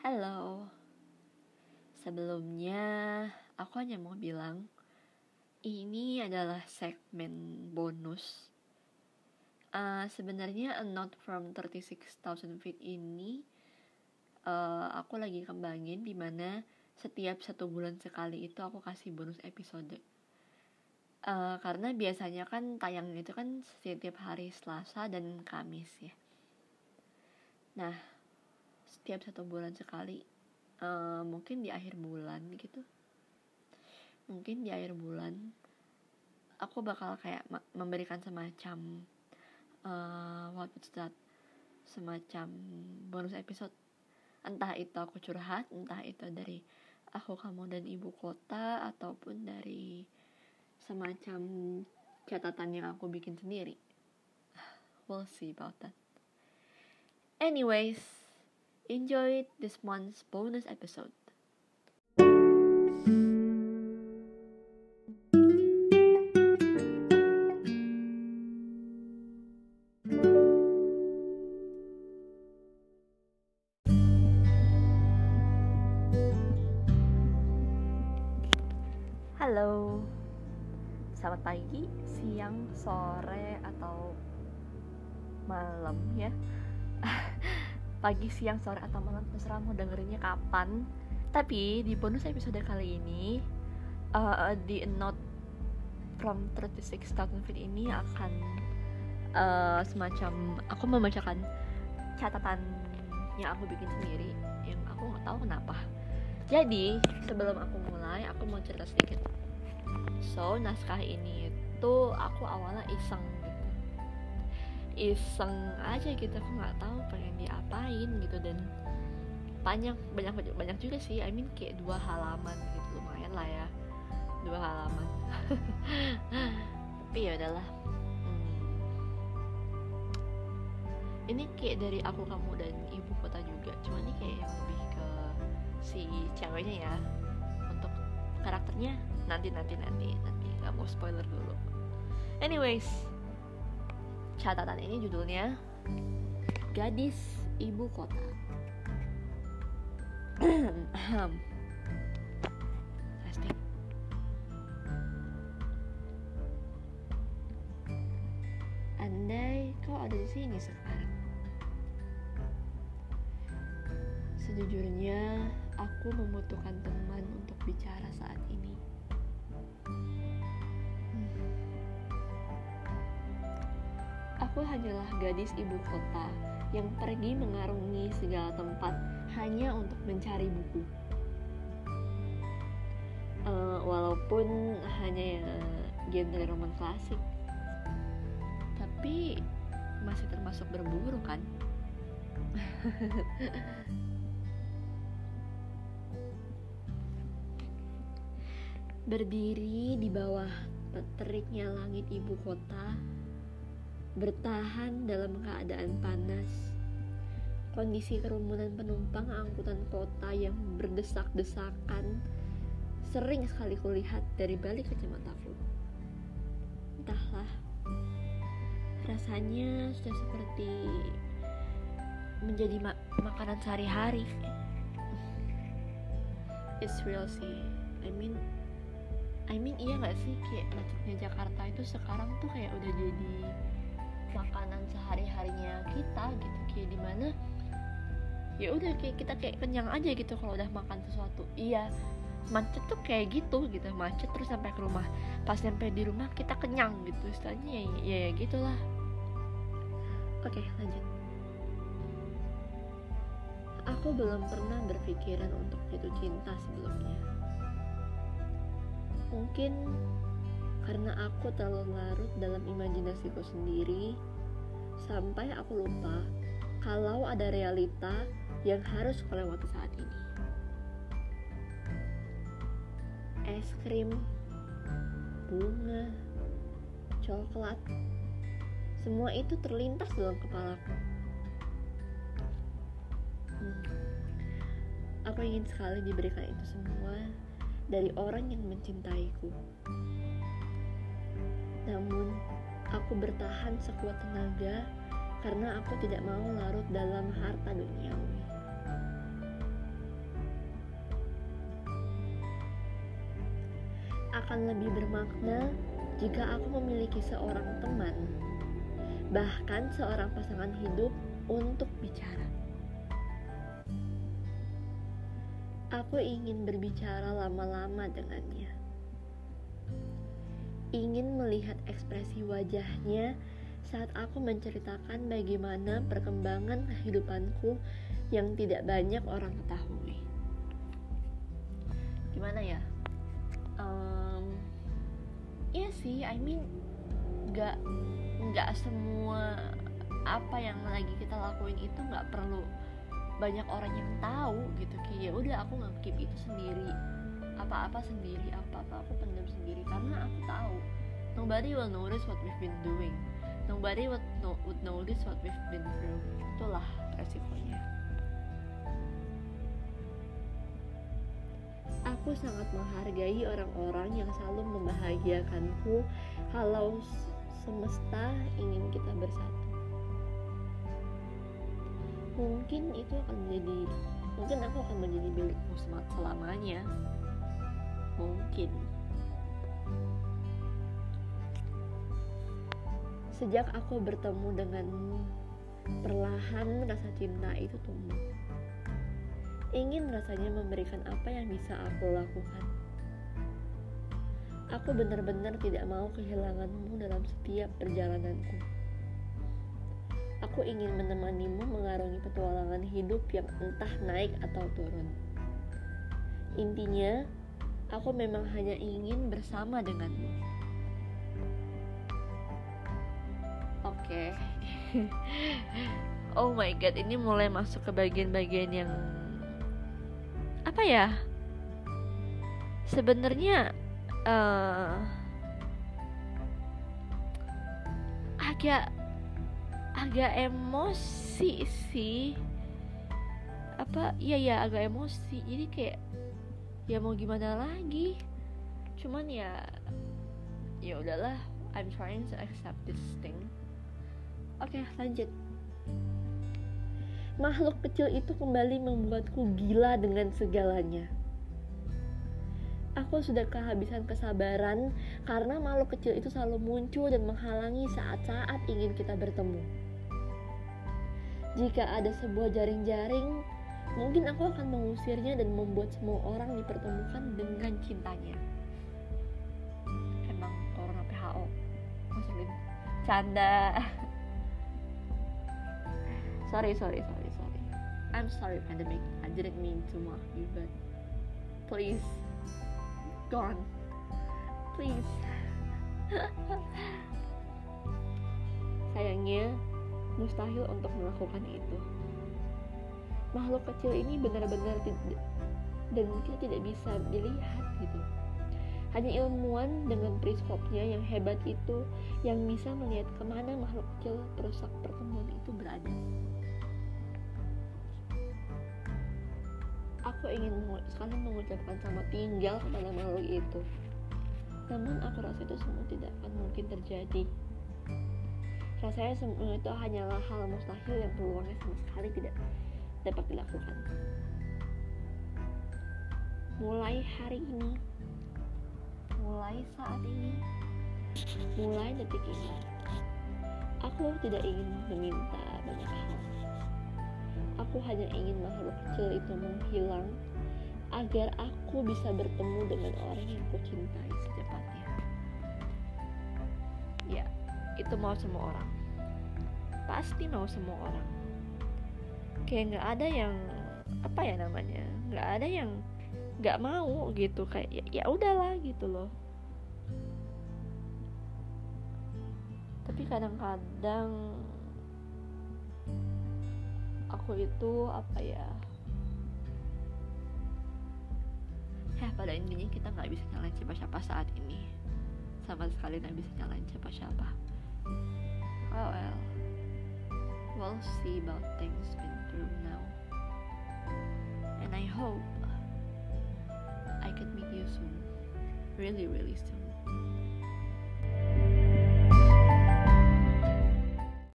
Halo. Sebelumnya, aku hanya mau bilang ini adalah segmen bonus. Uh, sebenarnya a note from 36,000 feet ini uh, aku lagi kembangin di mana setiap satu bulan sekali itu aku kasih bonus episode. Uh, karena biasanya kan tayangnya itu kan setiap hari Selasa dan Kamis ya. Nah, setiap satu bulan sekali uh, mungkin di akhir bulan gitu. Mungkin di akhir bulan aku bakal kayak memberikan semacam uh, what was that semacam bonus episode. Entah itu aku curhat entah itu dari aku kamu dan ibu kota ataupun dari semacam catatan yang aku bikin sendiri. We'll see about that. Anyways enjoyed this month's bonus episode. Halo, selamat pagi, siang, sore, atau malam ya. pagi, siang, sore, atau malam terserah mau dengerinnya kapan. Tapi di bonus episode kali ini uh, di note from 36,000 feet ini akan uh, semacam aku membacakan catatan yang aku bikin sendiri yang aku nggak tahu kenapa. Jadi sebelum aku mulai aku mau cerita sedikit. So naskah ini itu aku awalnya iseng iseng aja gitu. Aku nggak tahu pengen diapain gitu. Dan banyak banyak banyak juga sih. I mean kayak dua halaman gitu. Lumayan lah ya. Dua halaman. Tapi ya udahlah. Hmm. ini kayak dari aku kamu dan ibu kota juga. Cuma ini kayak yang lebih ke si ceweknya ya. Untuk karakternya. Nanti nanti nanti nanti. Nggak mau spoiler dulu. Anyways catatan ini judulnya Gadis Ibu Kota. Andai kau ada di sini sekarang. Sejujurnya, aku membutuhkan teman untuk bicara saat ini. Aku hanyalah gadis ibu kota yang pergi mengarungi segala tempat hanya untuk mencari buku. Uh, walaupun hanya genre roman klasik, tapi masih termasuk berburu kan? Berdiri di bawah teriknya langit ibu kota, bertahan dalam keadaan panas. Kondisi kerumunan penumpang angkutan kota yang berdesak-desakan sering sekali kulihat dari balik kacamataku. Entahlah, rasanya sudah seperti menjadi ma makanan sehari-hari. It's real sih. I mean, I mean iya gak sih kayak macetnya Jakarta itu sekarang tuh kayak udah jadi makanan sehari harinya kita gitu. Kayak di mana ya udah kayak kita kayak kenyang aja gitu kalau udah makan sesuatu. Iya macet tuh kayak gitu gitu. Macet terus sampai ke rumah. Pas sampai di rumah kita kenyang gitu. Istilahnya ya ya, ya gitulah. Oke lanjut. Aku belum pernah berpikiran untuk jatuh cinta sebelumnya. Mungkin karena aku terlalu larut dalam imajinasiku sendiri sampai aku lupa kalau ada realita yang harus aku lewati saat ini. Es krim, bunga, coklat, semua itu terlintas dalam kepalaku. Hmm. Aku ingin sekali diberikan itu semua dari orang yang mencintaiku. Namun, aku bertahan sekuat tenaga karena aku tidak mau larut dalam harta duniawi. Akan lebih bermakna jika aku memiliki seorang teman, bahkan seorang pasangan hidup untuk bicara. Aku ingin berbicara lama-lama dengannya. Ingin melihat ekspresi wajahnya saat aku menceritakan bagaimana perkembangan kehidupanku yang tidak banyak orang ketahui. Gimana ya? Um, iya sih, I mean, nggak nggak semua apa yang lagi kita lakuin itu nggak perlu banyak orang yang tahu gitu kayak ya udah aku keep itu sendiri apa-apa sendiri apa-apa aku pendam sendiri. Karena aku tahu nobody will notice what we've been doing. Nobody would, know, would notice what we've been through. Itulah resikonya. Aku sangat menghargai orang-orang yang selalu membahagiakanku kalau semesta ingin kita bersatu. Mungkin itu akan menjadi mungkin aku akan menjadi milikmu selamanya mungkin Sejak aku bertemu denganmu, perlahan rasa cinta itu tumbuh. Ingin rasanya memberikan apa yang bisa aku lakukan. Aku benar-benar tidak mau kehilanganmu dalam setiap perjalananku. Aku ingin menemanimu mengarungi petualangan hidup yang entah naik atau turun. Intinya, aku memang hanya ingin bersama denganmu. Oke. Okay. oh my god, ini mulai masuk ke bagian-bagian yang apa ya? Sebenarnya uh, agak agak emosi sih. Apa? Iya ya, agak emosi. Jadi kayak ya mau gimana lagi? Cuman ya ya udahlah, I'm trying to accept this thing Oke, lanjut. Makhluk kecil itu kembali membuatku gila dengan segalanya. Aku sudah kehabisan kesabaran karena makhluk kecil itu selalu muncul dan menghalangi saat-saat ingin kita bertemu. Jika ada sebuah jaring-jaring, mungkin aku akan mengusirnya dan membuat semua orang dipertemukan dengan cintanya. Emang corona PHO, maksudnya canda. sorry sorry sorry sorry. I'm sorry pandemic. I didn't mean to mock you but please gone please. Sayangnya mustahil untuk melakukan itu makhluk kecil ini benar-benar dan kita tidak bisa dilihat gitu hanya ilmuwan dengan periskopnya yang hebat itu yang bisa melihat ke mana makhluk kecil perusak pertemuan itu berada. Aku ingin sekali mengucapkan selamat tinggal kepada makhluk itu. Namun aku rasa itu semua tidak akan mungkin terjadi. Rasanya semua itu hanyalah hal mustahil yang peluangnya sama sekali tidak dapat dilakukan. Mulai hari ini, mulai saat ini, mulai detik ini, aku tidak ingin meminta banyak hal. Aku hanya ingin makhluk kecil itu menghilang agar aku bisa bertemu dengan orang yang aku cintai secepatnya. Ya, itu mau semua orang. Pasti mau semua orang. Kayak nggak ada yang apa ya namanya, nggak ada yang nggak mau gitu kayak ya, ya udahlah gitu loh. Tapi kadang-kadang aku itu apa ya ya pada intinya kita nggak bisa nyalain siapa-siapa saat ini. Sama sekali nggak bisa nyalain siapa-siapa. Oh well. We'll see about things been through now. And I hope uh, I can meet you soon. Really really soon